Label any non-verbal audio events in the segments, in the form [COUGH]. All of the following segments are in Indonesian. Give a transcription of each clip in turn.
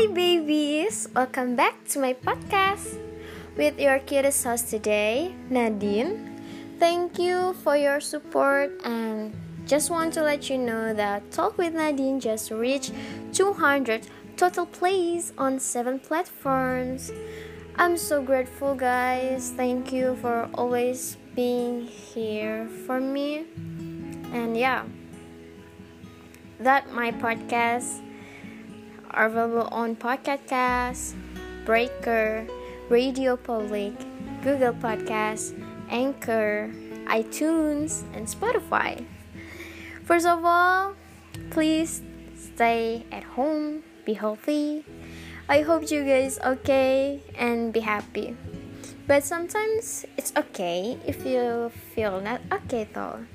Hi babies, welcome back to my podcast with your cutest host today, Nadine. Thank you for your support and just want to let you know that Talk with Nadine just reached 200 total plays on 7 platforms. I'm so grateful guys. Thank you for always being here for me. And yeah, that my podcast are available on Pocket Cast, Breaker, Radio Public, Google Podcasts, Anchor, iTunes, and Spotify. First of all, please stay at home, be healthy. I hope you guys okay and be happy. But sometimes it's okay if you feel not okay though.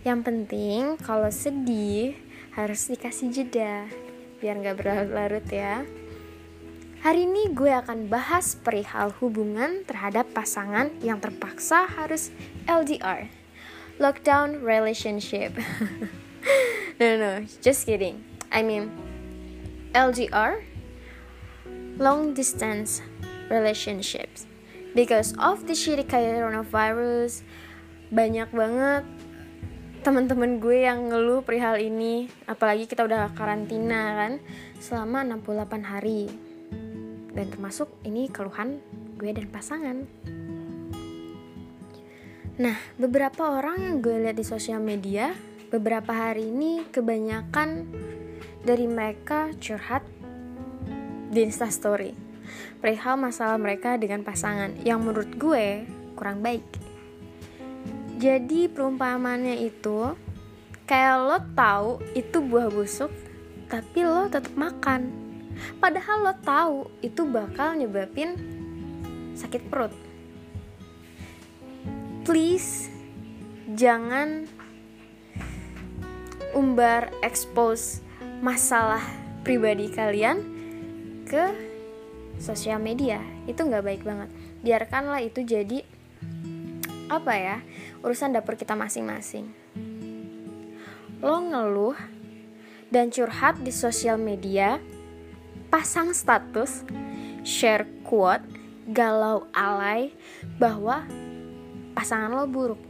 Yang penting kalau sedih harus dikasih jeda biar nggak berlarut-larut ya. Hari ini gue akan bahas perihal hubungan terhadap pasangan yang terpaksa harus LDR, lockdown relationship. [LAUGHS] no no, just kidding. I mean LDR, long distance relationships. Because of the shitty coronavirus, banyak banget teman-teman gue yang ngeluh perihal ini apalagi kita udah karantina kan? Selama 68 hari. Dan termasuk ini keluhan gue dan pasangan. Nah beberapa orang yang gue lihat di sosial media beberapa hari ini kebanyakan dari mereka curhat di instastory. Perihal masalah mereka dengan pasangan yang menurut gue kurang baik jadi perumpamannya itu kayak lo tahu itu buah busuk, tapi lo tetap makan. Padahal lo tahu itu bakal nyebabin sakit perut. Please jangan umbar expose masalah pribadi kalian ke sosial media itu nggak baik banget biarkanlah itu jadi apa ya urusan dapur kita masing-masing. Lo ngeluh dan curhat di sosial media pasang status share quote galau alay bahwa pasangan lo buruk.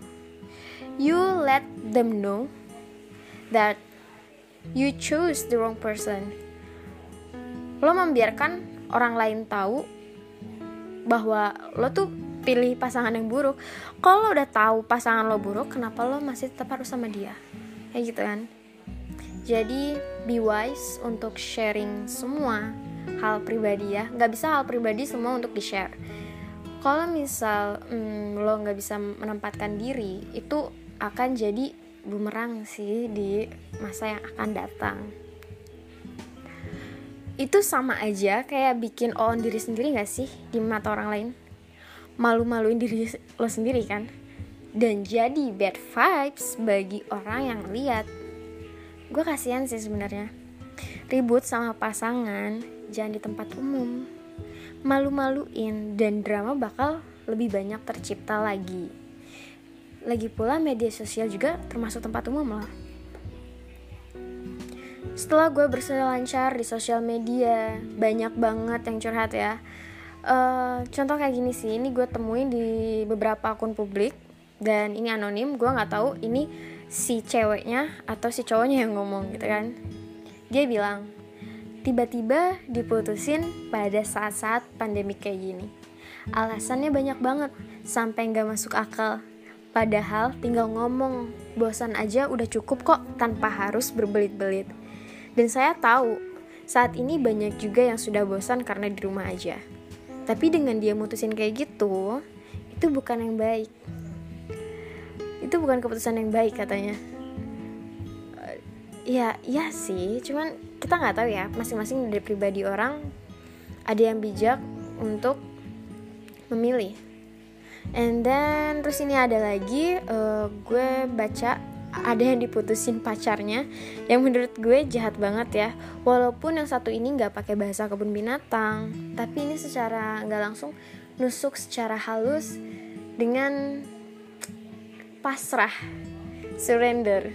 You let them know that you choose the wrong person. Lo membiarkan orang lain tahu bahwa lo tuh pilih pasangan yang buruk kalau udah tahu pasangan lo buruk kenapa lo masih tetap harus sama dia? Kayak gitu kan? Jadi be wise untuk sharing semua hal pribadi ya. Nggak bisa hal pribadi semua untuk di share kalau misal hmm, lo nggak bisa menempatkan diri itu akan jadi bumerang sih di masa yang akan datang. Itu sama aja kayak bikin on diri sendiri gak sih di mata orang lain malu-maluin diri lo sendiri kan? Dan jadi bad vibes bagi orang yang lihat. Gue kasihan sih sebenarnya. Ribut sama pasangan jangan di tempat umum. Malu-maluin dan drama bakal lebih banyak tercipta lagi. Lagi pula media sosial juga termasuk tempat umum loh setelah gue berselancar di sosial media banyak banget yang curhat ya uh, contoh kayak gini sih ini gue temuin di beberapa akun publik dan ini anonim gue nggak tahu ini si ceweknya atau si cowoknya yang ngomong gitu kan. Dia bilang tiba-tiba diputusin pada saat-saat pandemi kayak gini. Alasannya banyak banget sampai nggak masuk akal. Padahal tinggal ngomong bosan aja udah cukup kok tanpa harus berbelit-belit. Dan saya tahu saat ini banyak juga yang sudah bosan karena di rumah aja tapi dengan dia mutusin kayak gitu itu bukan yang baik. Itu bukan keputusan yang baik katanya. Uh, ya ya sih. Cuman kita nggak tahu ya masing-masing dari pribadi orang ada yang bijak untuk memilih. And then terus ini ada lagi uh, gue baca ada yang diputusin pacarnya yang menurut gue jahat banget ya. Walaupun yang satu ini nggak pakai bahasa kebun binatang tapi ini secara nggak langsung nusuk secara halus dengan pasrah surrender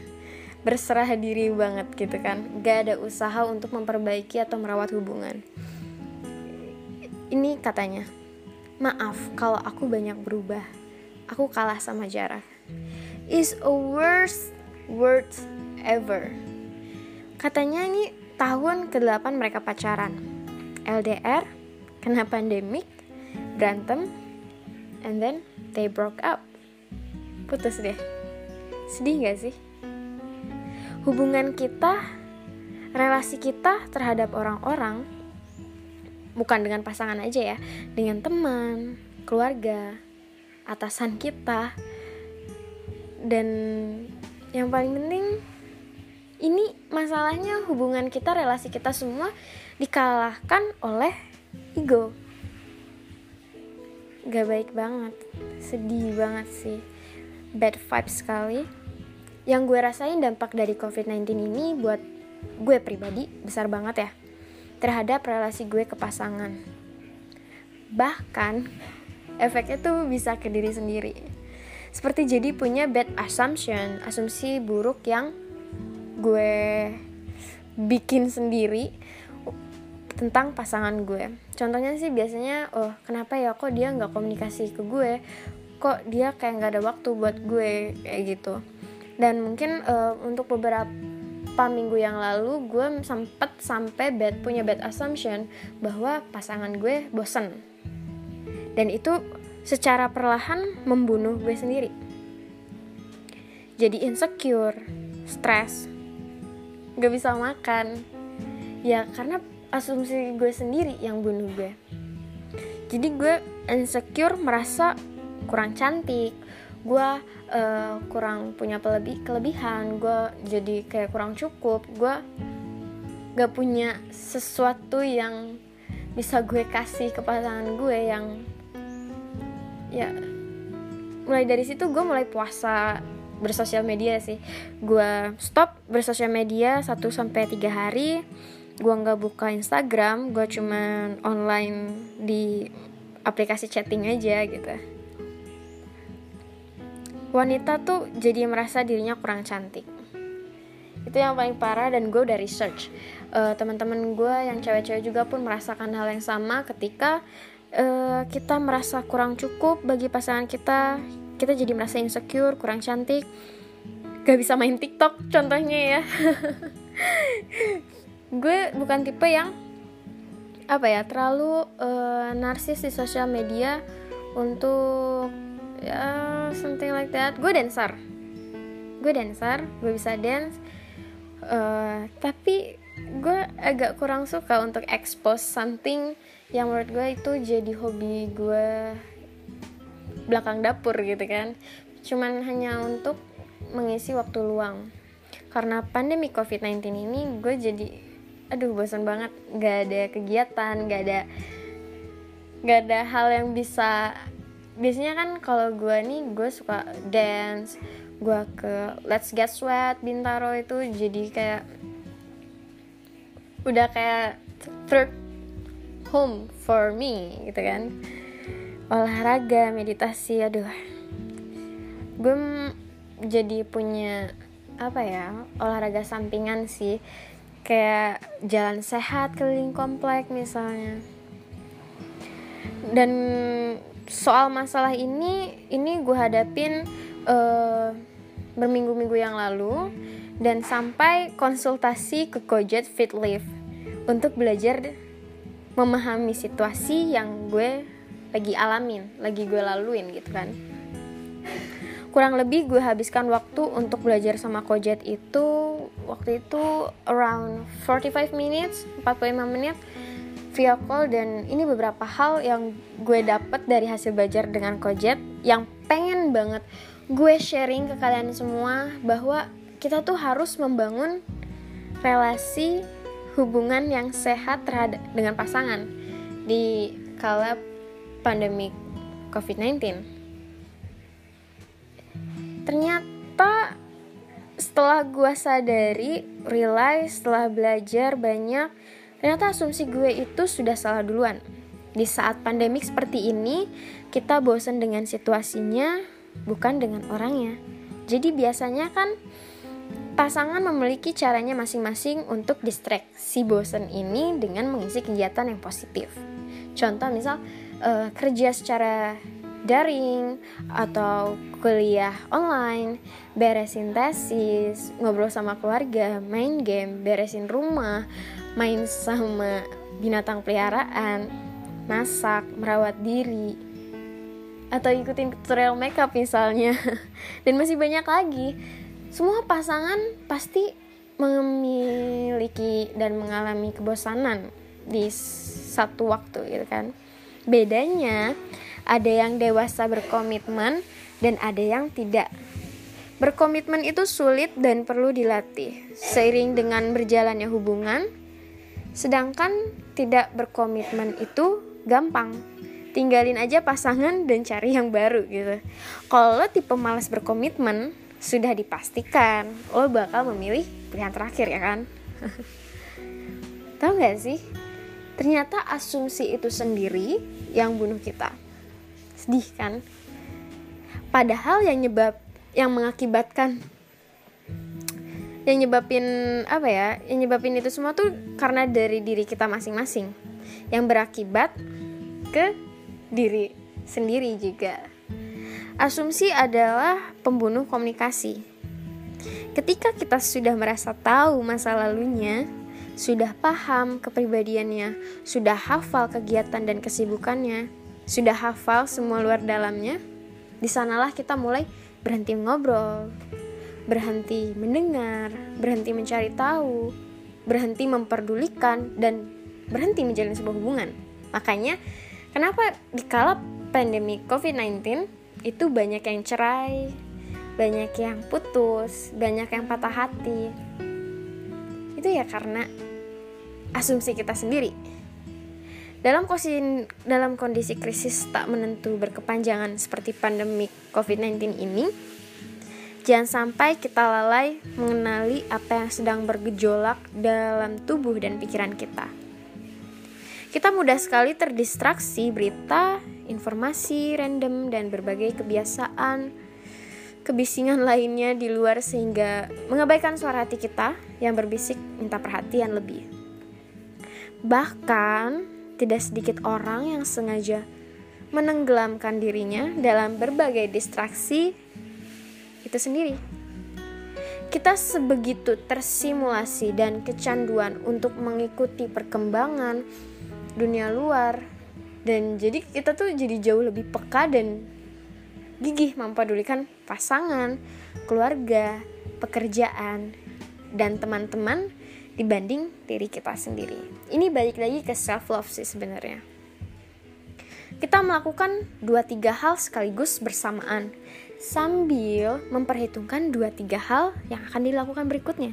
berserah diri banget gitu kan. Gak ada usaha untuk memperbaiki atau merawat hubungan. Ini katanya maaf kalau aku banyak berubah. Aku kalah sama jarak is a worst word ever. Katanya ini tahun ke-8 mereka pacaran. LDR kena pandemik berantem and then they broke up. Putus deh. Sedih gak sih? Hubungan kita relasi kita terhadap orang-orang bukan dengan pasangan aja ya dengan teman keluarga atasan kita dan yang paling penting ini masalahnya hubungan kita relasi kita semua dikalahkan oleh ego. Gak baik banget sedih banget sih. Bad vibes sekali. Yang gue rasain dampak dari covid-19 ini buat gue pribadi besar banget ya terhadap relasi gue ke pasangan. Bahkan efeknya tuh bisa ke diri sendiri seperti jadi punya bad assumption asumsi buruk yang gue bikin sendiri tentang pasangan gue. Contohnya sih biasanya oh kenapa ya kok dia nggak komunikasi ke gue? Kok dia kayak nggak ada waktu buat gue? Kayak gitu. Dan mungkin uh, untuk beberapa minggu yang lalu gue sempet sampai bad punya bad assumption bahwa pasangan gue bosen. Dan itu secara perlahan membunuh gue sendiri. Jadi insecure stres gak bisa makan. Ya karena asumsi gue sendiri yang bunuh gue. Jadi gue insecure merasa kurang cantik. Gue uh, kurang punya pelebih kelebihan. Gue jadi kayak kurang cukup. Gue gak punya sesuatu yang bisa gue kasih ke pasangan gue yang ya mulai dari situ gue mulai puasa bersosial media sih. Gue stop bersosial media 1 sampai tiga hari. Gue nggak buka Instagram gue cuman online di aplikasi chatting aja gitu. Wanita tuh jadi merasa dirinya kurang cantik. Itu yang paling parah dan gue udah research. Uh, teman-teman gue yang cewek-cewek juga pun merasakan hal yang sama ketika uh, kita merasa kurang cukup bagi pasangan kita. Kita jadi merasa insecure kurang cantik. Gak bisa main TikTok contohnya ya. [LAUGHS] Gue bukan tipe yang apa ya terlalu uh, narsis di sosial media untuk ya something like that. Gue dancer. Gue dancer gue bisa dance. Uh, tapi gue agak kurang suka untuk expose something yang menurut gue itu jadi hobi gue belakang dapur gitu kan. Cuman hanya untuk mengisi waktu luang. Karena pandemi covid-19 ini gue jadi aduh bosan banget. Nggak ada kegiatan nggak ada nggak ada hal yang bisa biasanya kan kalau gue nih gue suka dance gue ke Let's Get Sweat Bintaro itu jadi kayak udah kayak third home for me gitu kan. Olahraga meditasi aduh. Gue jadi punya apa ya olahraga sampingan sih. Kayak jalan sehat keliling komplek misalnya. Dan soal masalah ini ini gue hadapin uh, berminggu-minggu yang lalu dan sampai konsultasi ke Gojek Fit Live untuk belajar memahami situasi yang gue lagi alamin, lagi gue laluin gitu kan. Kurang lebih gue habiskan waktu untuk belajar sama Kojet itu waktu itu around 45 minutes 45 menit via call dan ini beberapa hal yang gue dapet dari hasil belajar dengan Kojet yang pengen banget gue sharing ke kalian semua bahwa kita tuh harus membangun relasi hubungan yang sehat terhadap dengan pasangan di kala pandemi COVID-19 ternyata setelah gue sadari realize setelah belajar banyak ternyata asumsi gue itu sudah salah duluan. Di saat pandemik seperti ini kita bosan dengan situasinya bukan dengan orangnya. Jadi biasanya kan Pasangan memiliki caranya masing-masing untuk distraksi bosan ini dengan mengisi kegiatan yang positif. Contoh misal uh, kerja secara daring atau kuliah online, beresin tesis, ngobrol sama keluarga, main game, beresin rumah, main sama binatang peliharaan, masak, merawat diri, atau ikutin tutorial makeup misalnya. [LAUGHS] Dan masih banyak lagi semua pasangan pasti memiliki dan mengalami kebosanan di satu waktu gitu kan. Bedanya ada yang dewasa berkomitmen dan ada yang tidak. Berkomitmen itu sulit dan perlu dilatih seiring dengan berjalannya hubungan sedangkan tidak berkomitmen itu gampang. Tinggalin aja pasangan dan cari yang baru gitu. Kalau tipe malas berkomitmen sudah dipastikan lo bakal memilih pilihan terakhir ya kan? [LAUGHS] Tahu gak sih? Ternyata asumsi itu sendiri yang bunuh kita. Sedih kan? Padahal yang nyebab yang mengakibatkan yang nyebabin apa ya yang nyebabin itu semua tuh karena dari diri kita masing-masing. Yang berakibat ke diri sendiri juga Asumsi adalah pembunuh komunikasi. Ketika kita sudah merasa tahu masa lalunya, sudah paham kepribadiannya, sudah hafal kegiatan dan kesibukannya, sudah hafal semua luar dalamnya, di sanalah kita mulai berhenti ngobrol, berhenti mendengar, berhenti mencari tahu, berhenti memperdulikan, dan berhenti menjalin sebuah hubungan. Makanya, kenapa dikala pandemi COVID-19 itu banyak yang cerai, banyak yang putus, banyak yang patah hati. Itu ya karena asumsi kita sendiri. Dalam kondisi, dalam kondisi krisis tak menentu berkepanjangan seperti pandemi COVID-19 ini, jangan sampai kita lalai mengenali apa yang sedang bergejolak dalam tubuh dan pikiran kita. Kita mudah sekali terdistraksi berita, informasi random, dan berbagai kebiasaan, kebisingan lainnya di luar sehingga mengabaikan suara hati kita yang berbisik minta perhatian lebih. Bahkan, tidak sedikit orang yang sengaja menenggelamkan dirinya dalam berbagai distraksi itu sendiri. Kita sebegitu tersimulasi dan kecanduan untuk mengikuti perkembangan dunia luar dan jadi kita tuh jadi jauh lebih peka dan gigih mempedulikan pasangan, keluarga, pekerjaan, dan teman-teman dibanding diri kita sendiri. Ini balik lagi ke self love sih sebenarnya. Kita melakukan dua tiga hal sekaligus bersamaan sambil memperhitungkan dua tiga hal yang akan dilakukan berikutnya.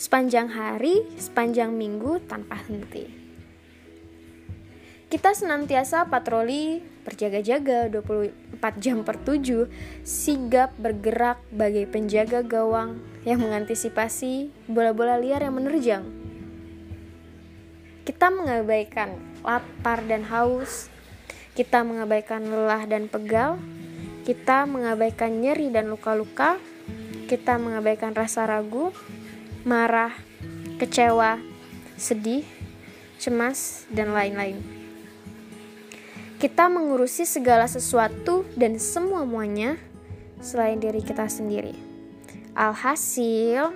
Sepanjang hari, sepanjang minggu tanpa henti. Kita senantiasa patroli berjaga-jaga 24 jam per 7, sigap bergerak bagai penjaga gawang yang mengantisipasi bola-bola liar yang menerjang. Kita mengabaikan lapar dan haus, kita mengabaikan lelah dan pegal, kita mengabaikan nyeri dan luka-luka, kita mengabaikan rasa ragu, marah, kecewa, sedih, cemas, dan lain-lain. Kita mengurusi segala sesuatu dan semua-muanya selain diri kita sendiri. Alhasil,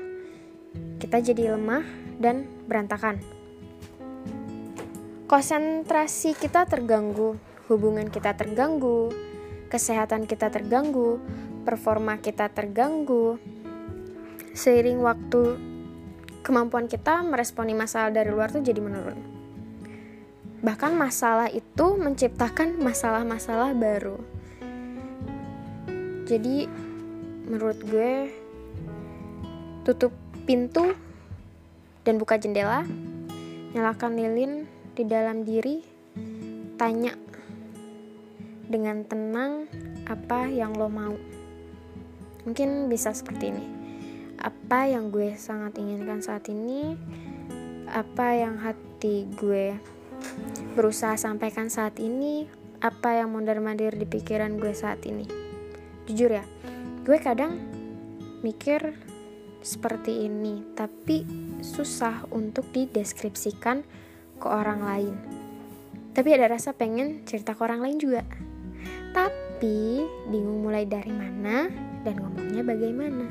kita jadi lemah dan berantakan. Konsentrasi kita terganggu, hubungan kita terganggu, kesehatan kita terganggu, performa kita terganggu. Seiring waktu, kemampuan kita meresponi masalah dari luar tuh jadi menurun. Bahkan masalah itu menciptakan masalah-masalah baru. Jadi menurut gue tutup pintu dan buka jendela, nyalakan lilin di dalam diri, tanya dengan tenang apa yang lo mau. Mungkin bisa seperti ini. Apa yang gue sangat inginkan saat ini? Apa yang hati gue berusaha sampaikan saat ini apa yang mondar-mandir di pikiran gue saat ini. Jujur ya, gue kadang mikir seperti ini, tapi susah untuk dideskripsikan ke orang lain. Tapi ada rasa pengen cerita ke orang lain juga. Tapi bingung mulai dari mana dan ngomongnya bagaimana.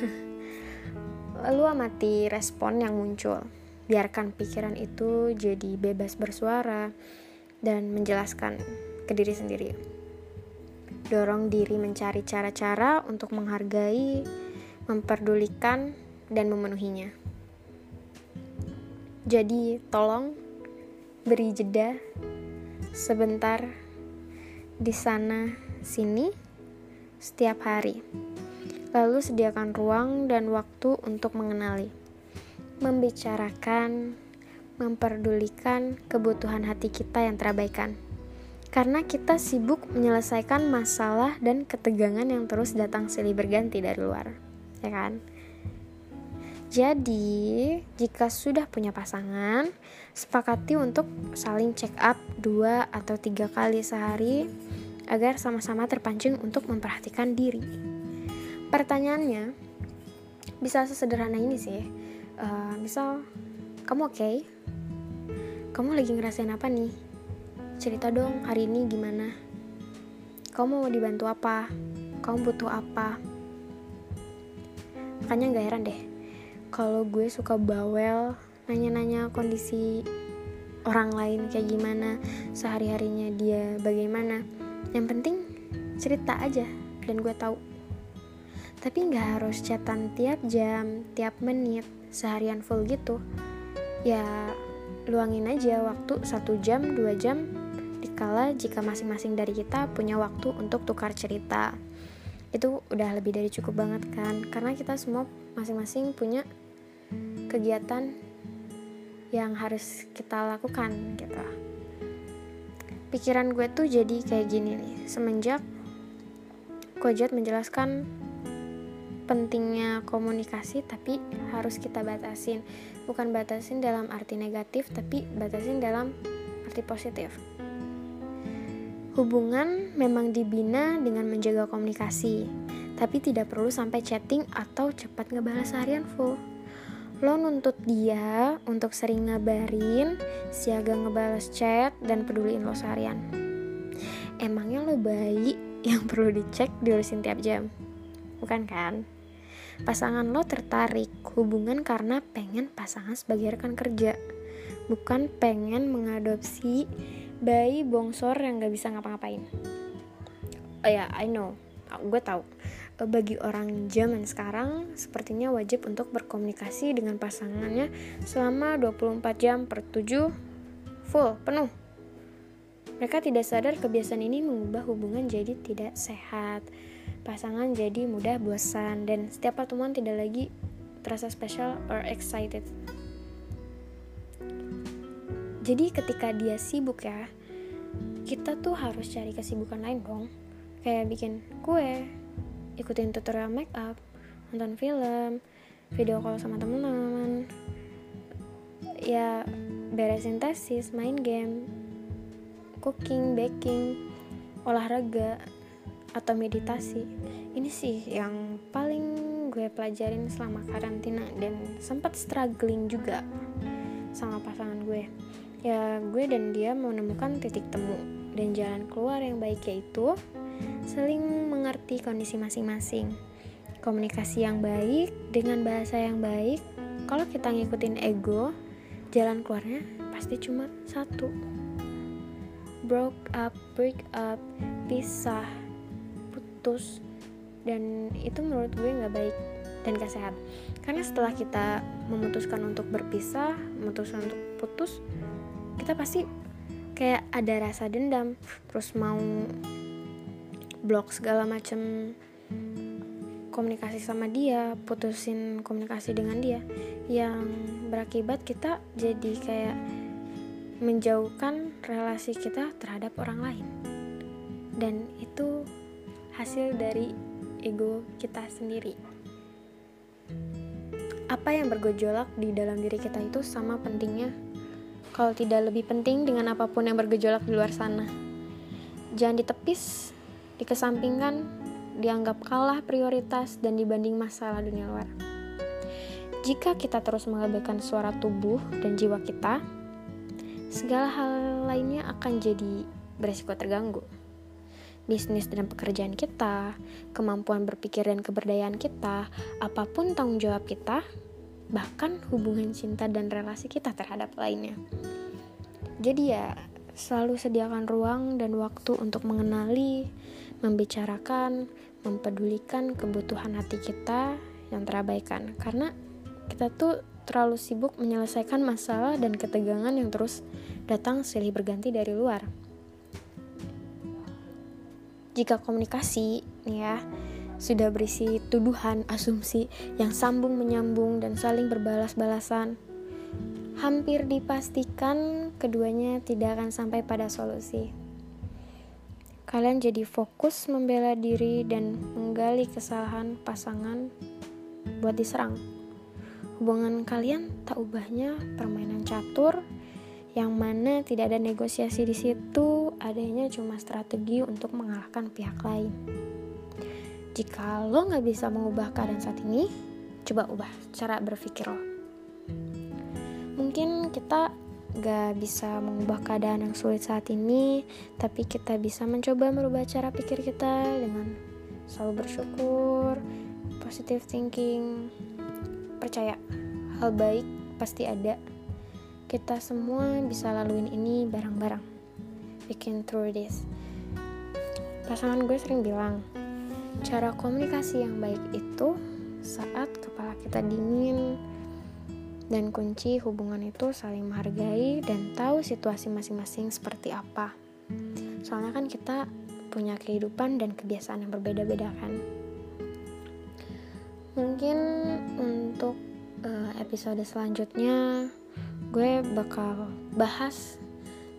[LAUGHS] Lalu amati respon yang muncul. Biarkan pikiran itu jadi bebas bersuara dan menjelaskan ke diri sendiri. Dorong diri mencari cara-cara untuk menghargai, memperdulikan, dan memenuhinya. Jadi, tolong beri jeda sebentar di sana sini setiap hari. Lalu sediakan ruang dan waktu untuk mengenali, membicarakan, memperdulikan kebutuhan hati kita yang terabaikan. Karena kita sibuk menyelesaikan masalah dan ketegangan yang terus datang silih berganti dari luar, ya kan? Jadi, jika sudah punya pasangan, sepakati untuk saling check up dua atau tiga kali sehari agar sama-sama terpancing untuk memperhatikan diri. Pertanyaannya bisa sesederhana ini sih. Uh, misal, kamu oke? Okay? Kamu lagi ngerasain apa nih? Cerita dong hari ini gimana? Kamu mau dibantu apa? Kamu butuh apa? Makanya gak heran deh kalau gue suka bawel nanya-nanya kondisi orang lain kayak gimana sehari-harinya dia bagaimana yang penting cerita aja dan gue tahu tapi nggak harus chatan tiap jam tiap menit seharian full gitu ya luangin aja waktu satu jam dua jam dikala jika masing-masing dari kita punya waktu untuk tukar cerita. Itu udah lebih dari cukup banget kan karena kita semua masing-masing punya kegiatan yang harus kita lakukan gitu. Pikiran gue tuh jadi kayak gini nih semenjak Kojat menjelaskan pentingnya komunikasi tapi harus kita batasin bukan batasin dalam arti negatif tapi batasin dalam arti positif hubungan memang dibina dengan menjaga komunikasi tapi tidak perlu sampai chatting atau cepat ngebalas harian full lo nuntut dia untuk sering ngabarin, siaga ngebales chat, dan peduliin lo seharian. Emangnya lo bayi yang perlu dicek diurusin tiap jam? Bukan kan? Pasangan lo tertarik hubungan karena pengen pasangan sebagai rekan kerja, bukan pengen mengadopsi bayi bongsor yang gak bisa ngapa-ngapain. Oh ya, yeah, I know, gue tahu bagi orang zaman sekarang sepertinya wajib untuk berkomunikasi dengan pasangannya selama 24 jam per 7 full penuh. Mereka tidak sadar kebiasaan ini mengubah hubungan jadi tidak sehat. Pasangan jadi mudah bosan dan setiap pertemuan tidak lagi terasa special or excited. Jadi ketika dia sibuk ya, kita tuh harus cari kesibukan lain dong. Kayak bikin kue, ikutin tutorial make up nonton film video call sama teman-teman ya beresin tesis main game cooking baking olahraga atau meditasi ini sih yang paling gue pelajarin selama karantina dan sempat struggling juga sama pasangan gue ya gue dan dia menemukan titik temu dan jalan keluar yang baik yaitu saling mengerti kondisi masing-masing. Komunikasi yang baik dengan bahasa yang baik, kalau kita ngikutin ego, jalan keluarnya pasti cuma satu. Broke up, break up, pisah, putus, dan itu menurut gue nggak baik dan gak sehat. Karena setelah kita memutuskan untuk berpisah, memutuskan untuk putus, kita pasti kayak ada rasa dendam, terus mau blok segala macam komunikasi sama dia, putusin komunikasi dengan dia yang berakibat kita jadi kayak menjauhkan relasi kita terhadap orang lain. Dan itu hasil dari ego kita sendiri. Apa yang bergejolak di dalam diri kita itu sama pentingnya kalau tidak lebih penting dengan apa pun yang bergejolak di luar sana. Jangan ditepis dikesampingkan dianggap kalah prioritas dan dibanding masalah dunia luar. Jika kita terus mengabaikan suara tubuh dan jiwa kita, segala hal lainnya akan jadi beresiko terganggu. Bisnis dan pekerjaan kita, kemampuan berpikir dan keberdayaan kita, apa pun tanggung jawab kita, bahkan hubungan cinta dan relasi kita terhadap lainnya. Jadi ya, selalu sediakan ruang dan waktu untuk mengenali, membicarakan, mempedulikan kebutuhan hati kita yang terabaikan. Karena kita tuh terlalu sibuk menyelesaikan masalah dan ketegangan yang terus datang silih berganti dari luar. Jika komunikasi, ya, sudah berisi tuduhan, asumsi yang sambung menyambung dan saling berbalas-balasan, hampir dipastikan keduanya tidak akan sampai pada solusi. Kalian jadi fokus membela diri dan menggali kesalahan pasangan buat diserang. Hubungan kalian tak ubahnya permainan catur yang mana tidak ada negosiasi di situ, adanya cuma strategi untuk mengalahkan pihak lain. Jika lo nggak bisa mengubah keadaan saat ini, coba ubah cara berpikir lo. Mungkin kita gak bisa mengubah keadaan yang sulit saat ini, tapi kita bisa mencoba merubah cara pikir kita dengan selalu bersyukur, positive thinking, percaya hal baik pasti ada kita semua bisa laluin ini bareng-bareng we can through this. Pasangan gue sering bilang cara komunikasi yang baik itu saat kepala kita dingin dan kunci hubungan itu saling menghargai dan tahu situasi masing-masing seperti apa. Soalnya kan kita punya kehidupan dan kebiasaan yang berbeda-beda kan. Mungkin untuk uh, episode selanjutnya gue bakal bahas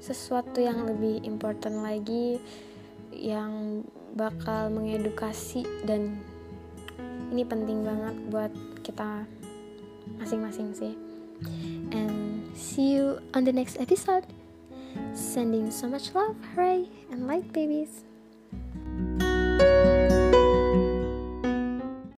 sesuatu yang lebih important lagi yang bakal mengedukasi dan ini penting banget buat kita masing-masing sih. And see you on the next episode. Sending so much love hooray and light babies